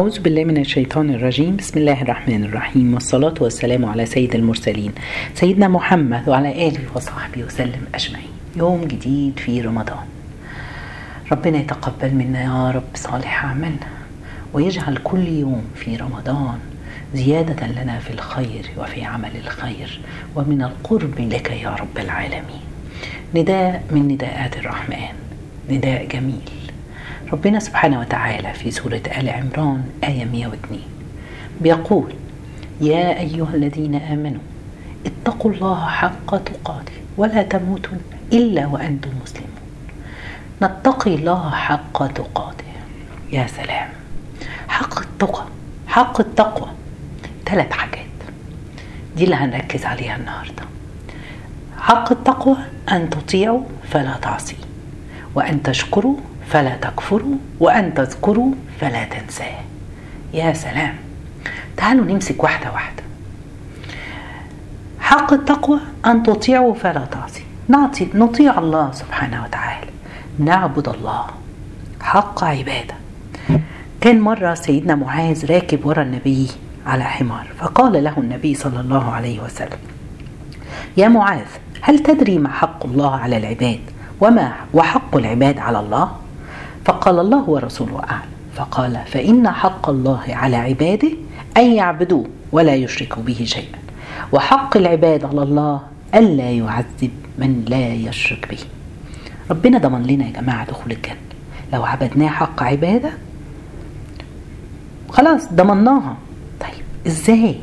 أعوذ بالله من الشيطان الرجيم. بسم الله الرحمن الرحيم. والصلاة والسلام على سيد المرسلين سيدنا محمد وعلى آله وصحبه وسلم أجمعين. يوم جديد في رمضان. ربنا يتقبل منا يا رب صالح أعمالنا ويجعل كل يوم في رمضان زيادة لنا في الخير وفي عمل الخير ومن القرب لك يا رب العالمين. نداء من نداءات الرحمن. نداء جميل. ربنا سبحانه وتعالى في سورة آل عمران آية 102 بيقول يا أيها الذين آمنوا اتقوا الله حق تقاته ولا تموتن إلا وأنتم مسلمون. نتقي الله حق تقاته. يا سلام. حق التقى حق التقوى. ثلاث حاجات. دي اللي هنركز عليها النهارده. حق التقوى أن تطيعوا فلا تعصوا وأن تشكروا فلا تكفروا وأن تذكروا فلا تنساه. يا سلام. تعالوا نمسك واحدة واحدة. حق التقوى أن تطيعوا فلا تعصي. نعطي نطيع الله سبحانه وتعالى. نعبد الله. حق عبادة. كان مرة سيدنا معاذ راكب ورا النبي على حمار فقال له النبي صلى الله عليه وسلم يا معاذ هل تدري ما حق الله على العباد؟ وما وحق العباد على الله؟ فقال الله ورسوله أعلم. فقال فإن حق الله على عباده أن يعبدوه ولا يشركوا به شيئا. وحق العباد على الله ألا يعذب من لا يشرك به. ربنا ضمن لنا يا جماعة دخول الجنة. لو عبدناه حق عبادة خلاص ضمناها طيب إزاي؟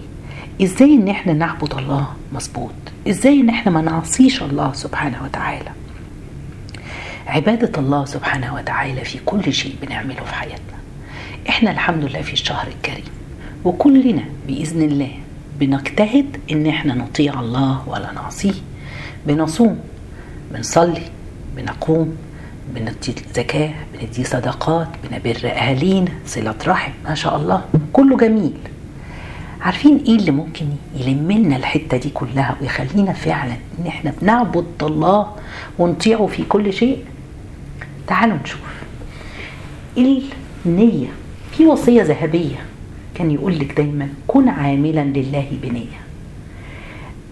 إزاي إن إحنا نعبد الله مظبوط؟ إزاي إن إحنا ما نعصيش الله سبحانه وتعالى؟ عبادة الله سبحانه وتعالى في كل شيء بنعمله في حياتنا. إحنا الحمد لله في الشهر الكريم. وكلنا بإذن الله بنجتهد إن إحنا نطيع الله ولا نعصيه. بنصوم بنصلي بنقوم بندي زكاة بندي صدقات بنبر أهالينا صلة رحم ما شاء الله. كله جميل. عارفين إيه اللي ممكن يلم لنا الحتة دي كلها ويخلينا فعلا إن إحنا بنعبد الله ونطيعه في كل شيء؟ تعالوا نشوف. النية في وصية ذهبية كان يقول لك دايما كن عاملا لله بنية.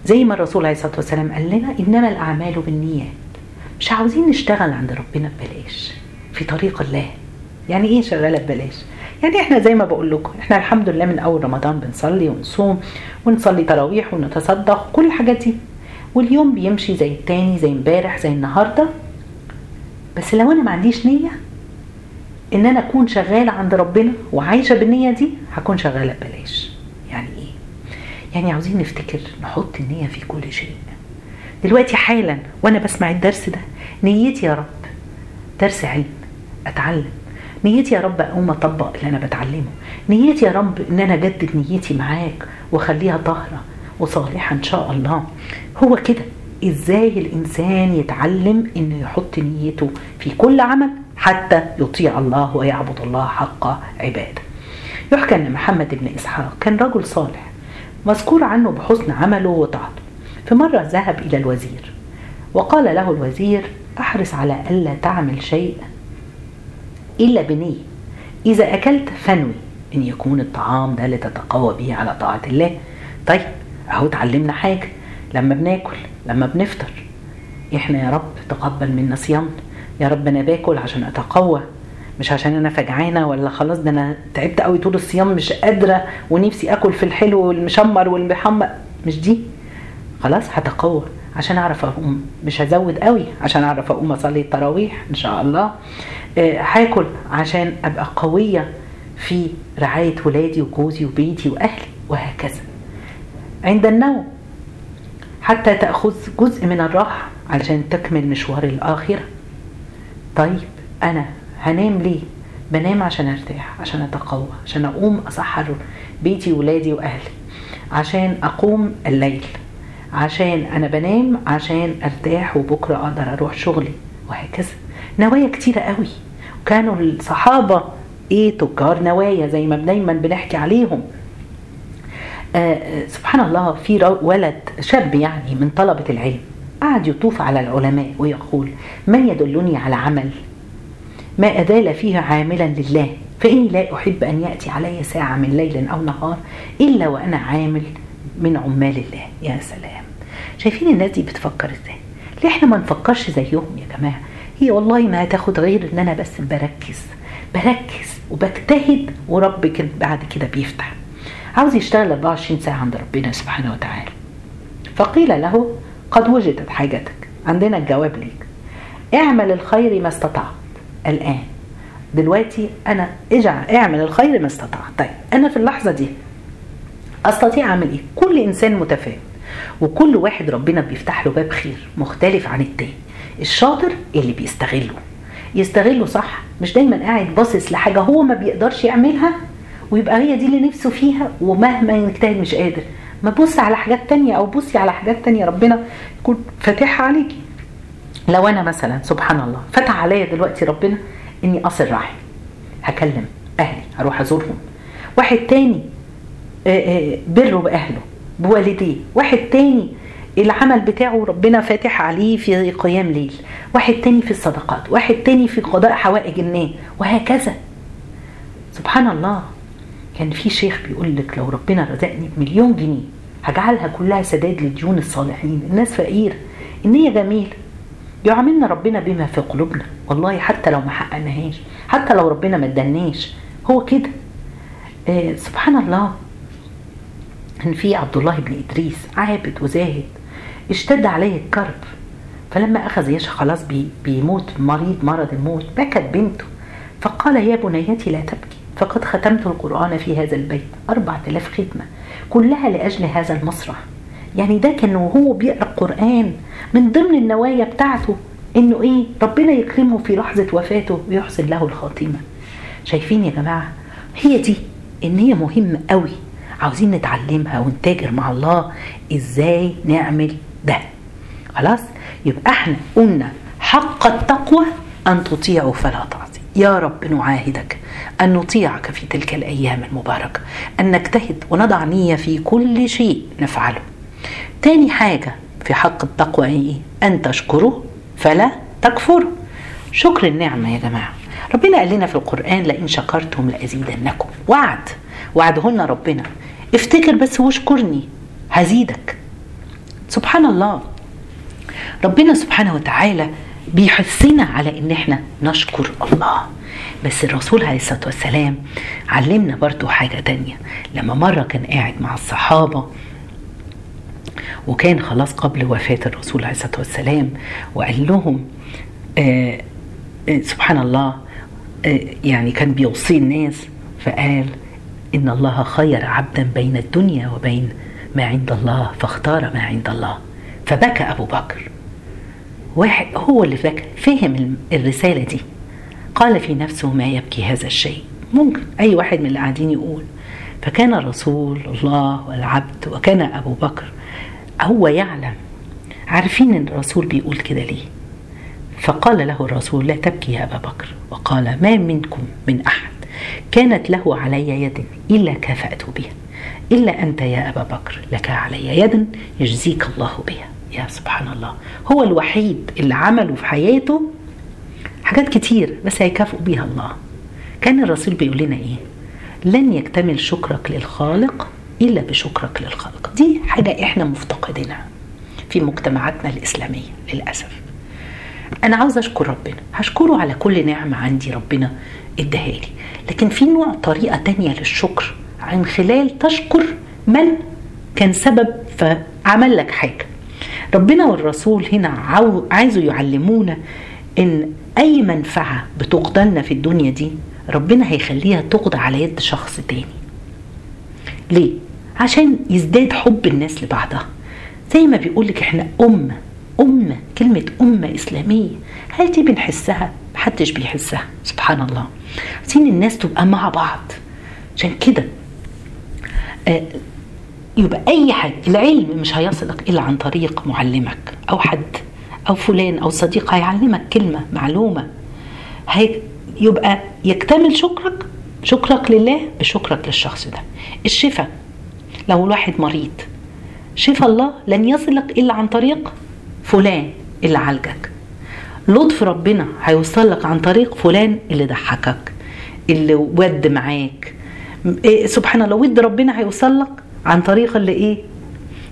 زي ما الرسول عليه الصلاة والسلام قال لنا إنما الأعمال بالنيات. مش عاوزين نشتغل عند ربنا ببلاش في طريق الله. يعني إيه شغالة ببلاش؟ يعني إحنا زي ما بقول لكم إحنا الحمد لله من أول رمضان بنصلي ونصوم ونصلي تراويح ونتصدق كل الحاجات دي. واليوم بيمشي زي التاني زي امبارح زي النهارده. بس لو أنا ما عنديش نية إن أنا أكون شغالة عند ربنا وعايشة بالنية دي هكون شغالة ببلاش. يعني إيه؟ يعني عاوزين نفتكر نحط النية في كل شيء. دلوقتي حالا وأنا بسمع الدرس ده نيتي يا رب درس علم أتعلم. نيتي يا رب أقوم أطبق اللي أنا بتعلمه. نيتي يا رب إن أنا أجدد نيتي معاك وأخليها طاهرة وصالحة إن شاء الله. هو كده. إزاي الإنسان يتعلم إنه يحط نيته في كل عمل حتى يطيع الله ويعبد الله حق عباده. يحكى إن محمد بن إسحاق كان رجل صالح مذكور عنه بحسن عمله وطاعته. في مرة ذهب إلى الوزير وقال له الوزير أحرص على ألا تعمل شيء إلا بنية. إذا أكلت فنوي إن يكون الطعام ده لتتقوى به على طاعة الله. طيب أهو اتعلمنا حاجة. لما بناكل لما بنفطر. إحنا يا رب تقبل منا صيامنا. يا رب أنا باكل عشان أتقوى مش عشان أنا فجعانة ولا خلاص ده أنا تعبت قوي طول الصيام مش قادرة ونفسي آكل في الحلو والمشمر والمحمر. مش دي. خلاص هتقوى عشان أعرف أقوم. مش هزود قوي عشان أعرف أقوم أصلي التراويح إن شاء الله. هاكل عشان أبقى قوية في رعاية ولادي وجوزي وبيتي وأهلي وهكذا. عند النوم حتى تأخذ جزء من الراحة علشان تكمل مشوار الآخرة. طيب أنا هنام ليه؟ بنام عشان أرتاح عشان أتقوى عشان أقوم اصحر بيتي ولادي وأهلي عشان أقوم الليل عشان أنا بنام عشان أرتاح وبكرة أقدر أروح شغلي وهكذا. نوايا كتيرة قوي. وكانوا الصحابة إيه؟ تجار نوايا زي ما دايما بنحكي عليهم. سبحان الله في ولد شاب يعني من طلبة العلم قعد يطوف على العلماء ويقول من يدلني على عمل؟ ما أذال فيه عاملا لله فإني لا أحب أن يأتي علي ساعة من ليل أو نهار إلا وأنا عامل من عمال الله. يا سلام. شايفين الناس دي بتفكر إزاي؟ ليه إحنا ما نفكرش زيهم يا جماعة؟ هي والله ما هتاخد غير إن أنا بس بركز بركز وبجتهد ورب بعد كده بيفتح. عاوز يشتغل 24 ساعة عند ربنا سبحانه وتعالى. فقيل له قد وجدت حاجتك. عندنا الجواب ليك. اعمل الخير ما استطعت. الآن. دلوقتي أنا اجعل اعمل الخير ما استطعت. طيب أنا في اللحظة دي أستطيع أعمل إيه؟ كل إنسان متفاهم. وكل واحد ربنا بيفتح له باب خير مختلف عن التاني. الشاطر اللي بيستغله. يستغله صح؟ مش دايما قاعد باصص لحاجة هو ما بيقدرش يعملها؟ ويبقى هي دي اللي نفسه فيها ومهما يجتهد مش قادر. ما تبص على حاجات تانية أو بصي على حاجات تانية ربنا يكون فاتحها عليكي. لو أنا مثلا سبحان الله فتح عليا دلوقتي ربنا إني أصل رحم هكلم أهلي هروح أزورهم. واحد تاني بره بأهله بوالديه. واحد تاني العمل بتاعه ربنا فاتح عليه في قيام ليل. واحد تاني في الصدقات. واحد تاني في قضاء حوائج الناس. وهكذا. سبحان الله. كان في شيخ بيقول لك لو ربنا رزقني بمليون جنيه هجعلها كلها سداد لديون الصالحين. الناس فقير. النية جميلة يعاملنا ربنا بما في قلوبنا. والله حتى لو ما حققناهاش حتى لو ربنا ما اداناش. هو كده. آه سبحان الله. كان في عبد الله بن إدريس عابد وزاهد اشتد عليه الكرب. فلما أخذ يشا خلاص بي بيموت مريض مرض الموت بكت بنته. فقال يا بنيتي لا تبكي. فقد ختمت القرآن في هذا البيت. أربعة آلاف ختمة كلها لأجل هذا المسرح يعني ده كان وهو بيقرأ القرآن من ضمن النوايا بتاعته إنه إيه؟ ربنا يكرمه في لحظة وفاته ويحسن له الخاتمة. شايفين يا جماعة؟ هي دي إن هي مهمة قوي. عاوزين نتعلمها ونتاجر مع الله. إزاي نعمل ده؟ خلاص؟ يبقى إحنا قلنا حق التقوى أن تطيعوا فلا تعصي يا رب نعاهدك أن نطيعك في تلك الأيام المباركة أن نجتهد ونضع نية في كل شيء نفعله. تاني حاجة في حق التقوى إيه أن تشكره فلا تكفره. شكر النعمة يا جماعة. ربنا قال لنا في القرآن لئن شكرتم لأزيدنكم. وعد وعدهن ربنا. افتكر بس واشكرني هزيدك. سبحان الله. ربنا سبحانه وتعالى بيحثنا على إن إحنا نشكر الله. بس الرسول عليه الصلاة والسلام علمنا برضو حاجة تانية. لما مرة كان قاعد مع الصحابة وكان خلاص قبل وفاة الرسول عليه الصلاة والسلام وقال لهم آه آه سبحان الله آه يعني كان بيوصي الناس فقال إن الله خير عبدا بين الدنيا وبين ما عند الله فاختار ما عند الله. فبكى أبو بكر. واحد هو اللي بكى فهم الرسالة دي. قال في نفسه ما يبكي هذا الشيء. ممكن أي واحد من اللي قاعدين يقول. فكان رسول الله والعبد وكان أبو بكر هو يعلم. عارفين إن الرسول بيقول كده ليه؟ فقال له الرسول لا تبكي يا أبا بكر. وقال ما منكم من أحد. كانت له علي يد إلا كافات بها. إلا أنت يا أبا بكر لك علي يد يجزيك الله بها. يا سبحان الله. هو الوحيد اللي عمله في حياته حاجات كتير بس هيكافئوا بيها الله. كان الرسول بيقول لنا إيه؟ لن يكتمل شكرك للخالق إلا بشكرك للخالق. دي حاجة إحنا مفتقدينها في مجتمعاتنا الإسلامية للأسف. أنا عاوز أشكر ربنا. هشكره على كل نعمة عندي ربنا إداها لي. لكن في نوع طريقة تانية للشكر عن خلال تشكر من كان سبب فعمل لك حاجة. ربنا والرسول هنا عاو عايزوا يعلمونا إن أي منفعة بتقضى لنا في الدنيا دي ربنا هيخليها تقضى على يد شخص تاني. ليه؟ عشان يزداد حب الناس لبعضها. زي ما بيقول لك إحنا أمة أمة كلمة أمة إسلامية. هل دي بنحسها؟ محدش بيحسها سبحان الله. عايزين الناس تبقى مع بعض. عشان كده آه يبقى أي حاجة العلم مش هيصلك إلا عن طريق معلمك أو حد أو فلان أو صديق هيعلمك كلمة معلومة. هي يبقى يكتمل شكرك شكرك لله بشكرك للشخص ده. الشفاء لو الواحد مريض شفاء الله لن يصلك إلا عن طريق فلان اللي عالجك. لطف ربنا هيوصل لك عن طريق فلان اللي ضحكك اللي ود معاك. إيه سبحان الله ود ربنا هيوصل لك عن طريق اللي إيه؟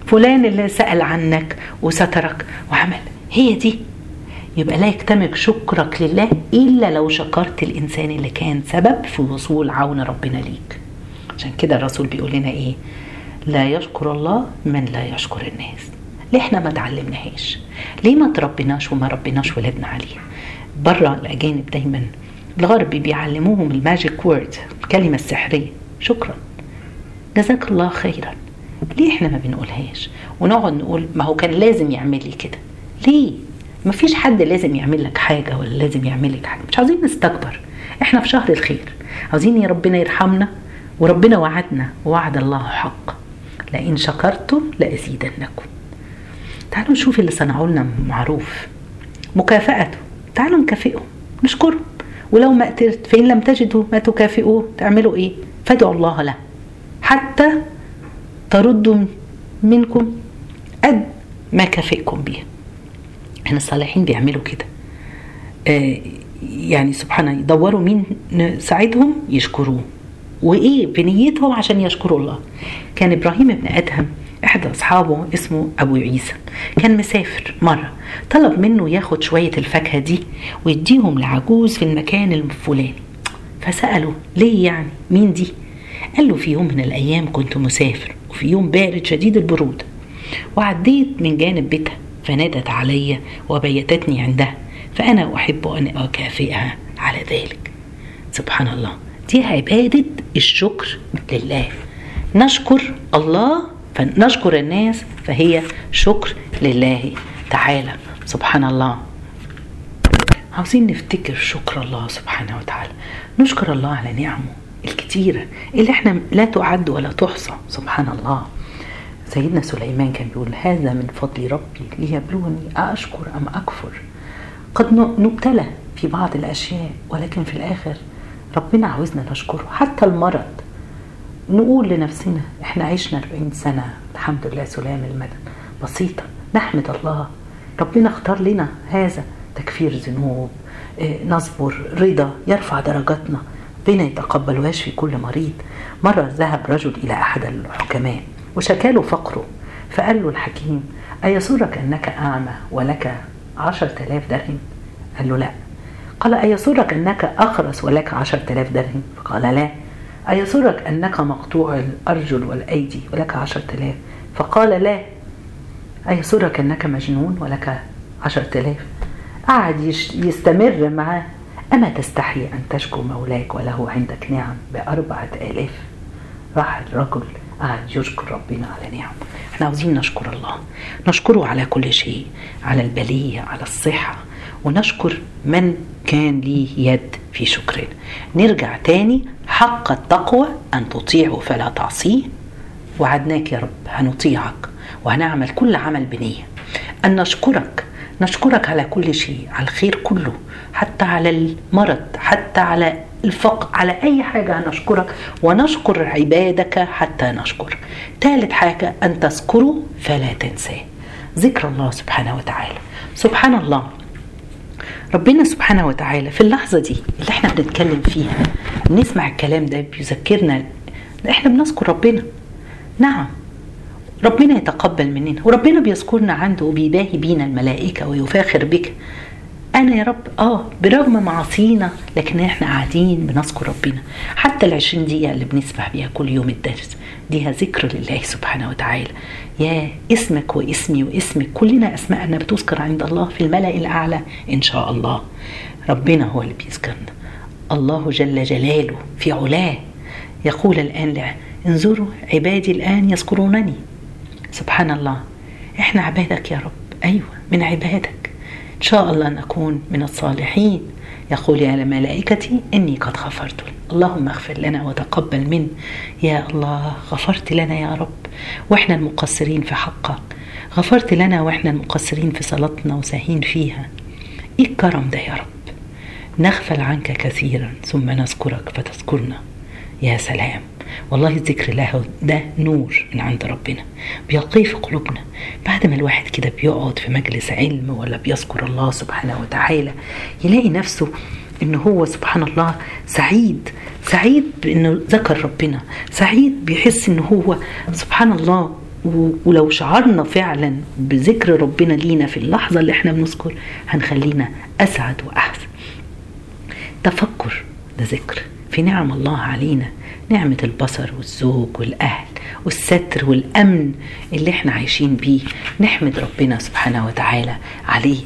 فلان اللي سأل عنك وسترك وعمل. هي دي. يبقى لا يكتمل شكرك لله إلا لو شكرت الإنسان اللي كان سبب في وصول عون ربنا ليك. عشان كده الرسول بيقول لنا إيه؟ لا يشكر الله من لا يشكر الناس. ليه إحنا ما تعلمناهاش ليه ما تربيناش وما ربيناش ولادنا عليها؟ بره الأجانب دايما الغرب بيعلموهم ال magic word الكلمة السحرية. شكرا. جزاك الله خيرا. ليه إحنا ما بنقولهاش؟ ونقعد نقول ما هو كان لازم يعمل لي كده. ليه؟ ما فيش حد لازم يعمل لك حاجة ولا لازم يعمل لك حاجة. مش عاوزين نستكبر. إحنا في شهر الخير. عاوزين يا ربنا يرحمنا وربنا وعدنا. وعد الله حق. لئن شكرتم لأزيدنكم. تعالوا نشوف اللي صنعوا لنا معروف. مكافأته. تعالوا نكافئهم. نشكرهم. ولو ما قدرت فإن لم تجدوا ما تكافئوه. تعملوا إيه؟ فادعوا الله له. حتى تردوا منكم قد ما كافئكم به إحنا الصالحين بيعملوا كده. آه يعني سبحان يدوروا مين ساعدهم؟ يشكروه. وإيه؟ بنيتهم عشان يشكروا الله. كان إبراهيم بن آدهم احد أصحابه اسمه أبو عيسى كان مسافر مرة طلب منه ياخد شوية الفاكهة دي ويديهم لعجوز في المكان الفلاني. فسأله ليه يعني؟ مين دي؟ قال له في يوم من الأيام كنت مسافر وفي يوم بارد شديد البروده وعديت من جانب بيتها فنادت علي وبيتتني عندها فأنا أحب أن أكافئها على ذلك. سبحان الله دي عبادة الشكر لله. نشكر الله فنشكر الناس فهي شكر لله تعالى. سبحان الله. عاوزين نفتكر شكر الله سبحانه وتعالى. نشكر الله على نعمه. الكتيرة اللي إحنا لا تعد ولا تحصى سبحان الله سيدنا سليمان كان بيقول هذا من فضل ربي ليبلوني أشكر أم أكفر؟ قد نبتلى في بعض الأشياء ولكن في الآخر ربنا عاوزنا نشكره. حتى المرض. نقول لنفسنا إحنا عشنا 40 سنة الحمد لله سلام المدن بسيطة. نحمد الله. ربنا اختار لنا هذا. تكفير ذنوب نصبر رضا يرفع درجاتنا. ربنا يتقبلوهاش في كل مريض. مرة ذهب رجل إلى أحد الحكماء وشكى له فقره فقال له الحكيم أيسرك أنك أعمى ولك عشرة آلاف درهم؟ قال له لا. قال أيسرك أنك أخرس ولك عشرة آلاف درهم؟ فقال لا. أيسرك أنك مقطوع الأرجل والأيدي ولك عشرة آلاف؟ فقال لا. أيسرك أنك مجنون ولك عشرة آلاف؟ قعد يستمر معاه. أما تستحي أن تشكو مولاك وله عندك نعم بأربعة آلاف؟ راح الرجل قعد يشكر ربنا على نعم إحنا عاوزين نشكر الله. نشكره على كل شيء على البلية على الصحة. ونشكر من كان ليه يد في شكرنا. نرجع تاني. حق التقوى أن تطيعه فلا تعصيه. وعدناك يا رب هنطيعك وهنعمل كل عمل بنية. أن نشكرك نشكرك على كل شيء على الخير كله حتى على المرض حتى على الفقر على أي حاجة هنشكرك ونشكر عبادك حتى نشكر. ثالث حاجة أن تذكره فلا تنساه ذكر الله سبحانه وتعالى. سبحان الله. ربنا سبحانه وتعالى في اللحظة دي اللي إحنا بنتكلم فيها نسمع الكلام ده بيذكرنا إحنا بنذكر ربنا. نعم. ربنا يتقبل مننا وربنا بيذكرنا عنده وبيباهي بينا الملائكة ويفاخر بك. أنا يا رب آه برغم معاصينا لكن إحنا قاعدين بنذكر ربنا. حتى العشرين دقيقة اللي بنسمع بيها كل يوم الدرس ديها ذكر لله سبحانه وتعالى. يا اسمك واسمي واسمك كلنا أسماءنا بتذكر عند الله في الملأ الأعلى إن شاء الله. ربنا هو اللي بيذكرنا. الله جل جلاله في علاه. يقول الآن انظروا عبادي الآن يذكرونني. سبحان الله. إحنا عبادك يا رب. أيوة من عبادك. إن شاء الله نكون من الصالحين. يقول يا ملائكتي إني قد غفرت اللهم اغفر لنا وتقبل من. يا الله غفرت لنا يا رب. وإحنا المقصرين في حقك. غفرت لنا وإحنا المقصرين في صلاتنا وساهين فيها. إيه الكرم ده يا رب. نغفل عنك كثيرا ثم نذكرك فتذكرنا. يا سلام. والله الذكر له ده نور من عند ربنا بيلقيه في قلوبنا. بعد ما الواحد كده بيقعد في مجلس علم ولا بيذكر الله سبحانه وتعالى يلاقي نفسه ان هو سبحان الله سعيد سعيد بإنه ذكر ربنا سعيد بيحس ان هو سبحان الله. ولو شعرنا فعلا بذكر ربنا لينا في اللحظة اللي إحنا بنذكر هنخلينا أسعد وأحسن. تفكر ده ذكر في نعم الله علينا نعمة البصر والزوج والأهل والستر والأمن اللي إحنا عايشين بيه نحمد ربنا سبحانه وتعالى عليه.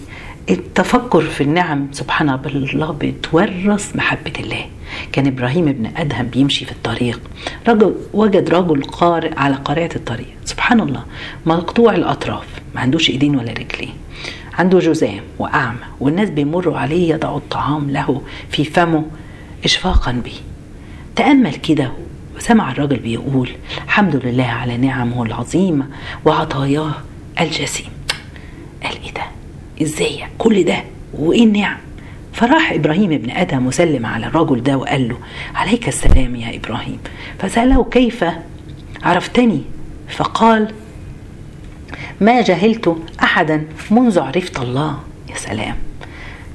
التفكر في النعم سبحان الله بتورث محبة الله. كان إبراهيم ابن أدهم بيمشي في الطريق. رجل وجد رجل قارئ على قارعة الطريق. سبحان الله. مقطوع الأطراف. ما عندوش إيدين ولا رجلين. عنده جزام وأعمى. والناس بيمروا عليه يضعوا الطعام له في فمه إشفاقا به تأمل كده. وسمع الراجل بيقول الحمد لله على نعمه العظيمة وعطاياه الجسيم. قال إيه ده؟ إزاي كل ده؟ وإيه النعم؟ فراح إبراهيم ابن أدم وسلم على الرجل ده وقال له عليك السلام يا إبراهيم. فسأله كيف؟ عرفتني؟ فقال ما جهلت أحدا منذ عرفت الله. يا سلام.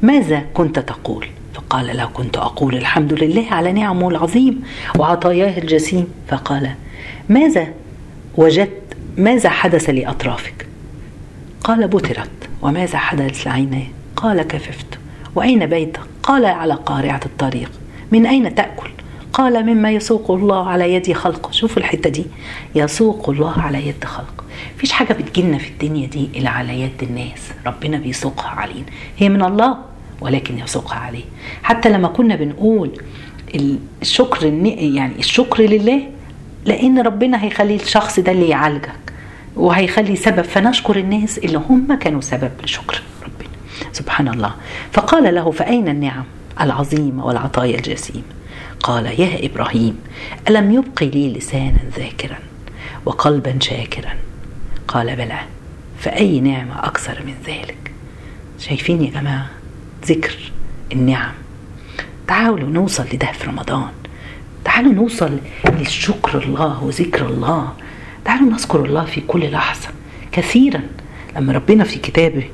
ماذا كنت تقول؟ فقال له كنت أقول الحمد لله على نعمه العظيم وعطاياه الجسيم. فقال ماذا وجدت؟ ماذا حدث لأطرافك؟ قال بترت. وماذا حدث لعيناه قال كففت. وأين بيتك؟ قال على قارعة الطريق. من أين تأكل؟ قال مما يسوق الله على يد خلقه شوفوا الحتة دي. يسوق الله على يد خلقه فيش حاجة بتجيلنا في الدنيا دي إلا على يد الناس. ربنا بيسوقها علينا. هي من الله. ولكن يسوقها عليه. حتى لما كنا بنقول الشكر يعني الشكر لله لأن ربنا هيخلي الشخص ده اللي يعالجك وهيخلي سبب. فنشكر الناس اللي هم كانوا سبب لشكر ربنا. سبحان الله. فقال له فأين النعم العظيمة والعطايا الجسيمة؟ قال يا إبراهيم ألم يبقي لي لسانا ذاكرا وقلبا شاكرا؟ قال بلى. فأي نعمة أكثر من ذلك؟ شايفين يا جماعة؟ ذكر النعم. تعالوا نوصل لده في رمضان. تعالوا نوصل للشكر الله وذكر الله. تعالوا نذكر الله في كل لحظة. كثيرا لما ربنا في كتابه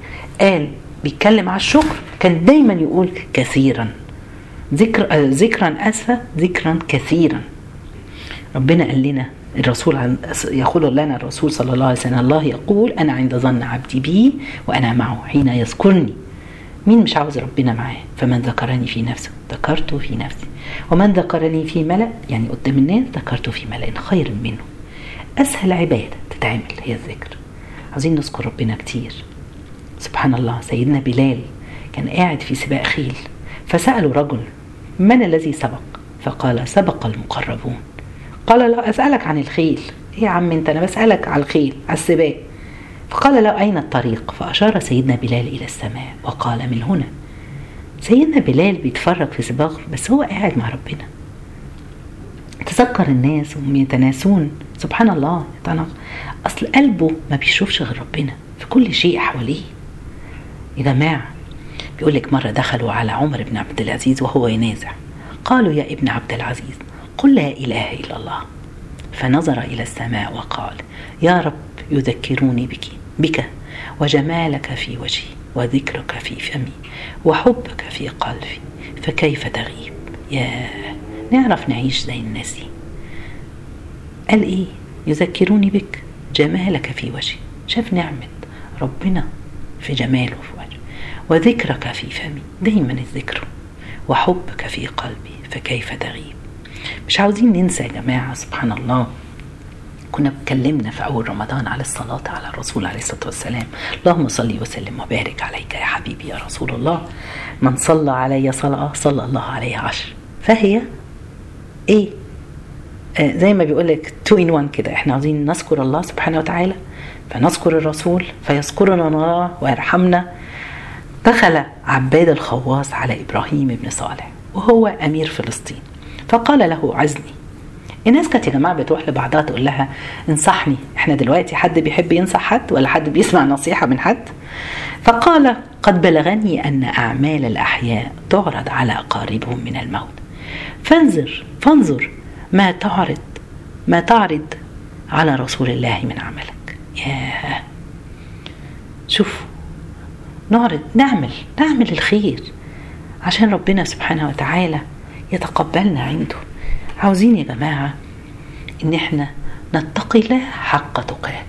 قال بيتكلم على الشكر كان دايما يقول كثيرا. ذكر ذكرا أسفة ذكرا كثيرا. ربنا قال لنا الرسول عن يقول لنا الرسول صلى الله عليه وسلم الله يقول أنا عند ظن عبدي بي وأنا معه حين يذكرني. مين مش عاوز ربنا معاه؟ فمن ذكرني في نفسه ذكرته في نفسي. ومن ذكرني في ملأ يعني قدام الناس ذكرته في ملأ خير منه. أسهل عبادة تتعمل هي الذكر. عاوزين نذكر ربنا كتير. سبحان الله سيدنا بلال كان قاعد في سباق خيل فسأله رجل من الذي سبق؟ فقال سبق المقربون. قال له أسألك عن الخيل. إيه يا عم أنت أنا بسألك على الخيل على السباق. فقال له أين الطريق? فأشار سيدنا بلال إلى السماء وقال من هنا. سيدنا بلال بيتفرج في سباق بس هو قاعد مع ربنا. تذكر الناس وهم يتناسون. سبحان الله يتنق. أصل قلبه ما بيشوفش غير ربنا في كل شيء حواليه. يا جماعة بيقول لك مرة دخلوا على عمر بن عبد العزيز وهو ينازع. قالوا يا ابن عبد العزيز قل لا إله إلا الله. فنظر إلى السماء وقال يا رب يذكروني بك. بك وجمالك في وجهي وذكرك في فمي وحبك في قلبي فكيف تغيب؟ يا نعرف نعيش زي الناس. دي قال إيه؟ يذكروني بك. جمالك في وجهي. شاف نعمة ربنا في جماله في وجهه. وذكرك في فمي. دايما الذكر. وحبك في قلبي فكيف تغيب؟ مش عاوزين ننسى يا جماعة سبحان الله. كنا اتكلمنا في أول رمضان على الصلاة على الرسول عليه الصلاة والسلام. اللهم صل وسلم وبارك عليك يا حبيبي يا رسول الله. من صلى علي صلاة صلى الله عليه عشر. فهي إيه؟ آه زي ما بيقول لك تو ان وان كده. إحنا عاوزين نذكر الله سبحانه وتعالى فنذكر الرسول فيذكرنا الله ويرحمنا. دخل عباد الخواص على إبراهيم بن صالح وهو أمير فلسطين. فقال له عزني. الناس كانت يا جماعة بتروح لبعضها تقول لها انصحني. إحنا دلوقتي حد بيحب ينصح حد ولا حد بيسمع نصيحة من حد؟ فقال قد بلغني أن أعمال الأحياء تعرض على أقاربهم من الموت. فانظر فانظر ما تعرض ما تعرض على رسول الله من عملك. ياه! شوف نعرض نعمل نعمل الخير عشان ربنا سبحانه وتعالى يتقبلنا عنده. عاوزين يا جماعة إن إحنا نتقي الله حق تقاه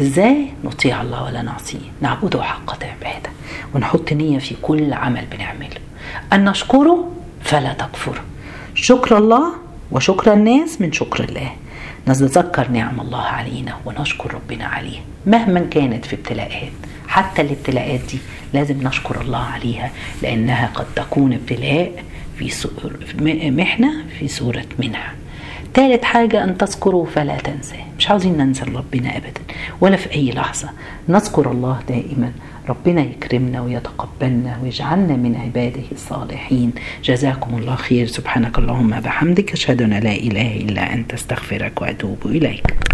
إزاي نطيع الله ولا نعصيه؟ نعبده حق عبادة ونحط نية في كل عمل بنعمله. أن نشكره فلا تكفره. شكر الله وشكر الناس من شكر الله. نتذكر نعم الله علينا ونشكر ربنا عليها مهما كانت في ابتلاءات حتى الابتلاءات دي لازم نشكر الله عليها لأنها قد تكون ابتلاء في محنة في سورة منحة ثالث حاجة أن تذكروا فلا تنساه مش عاوزين ننسى ربنا أبدا ولا في أي لحظة. نذكر الله دائما. ربنا يكرمنا ويتقبلنا ويجعلنا من عباده الصالحين. جزاكم الله خير. سبحانك اللهم بحمدك أشهد أن لا إله إلا أنت. أستغفرك وأتوب إليك.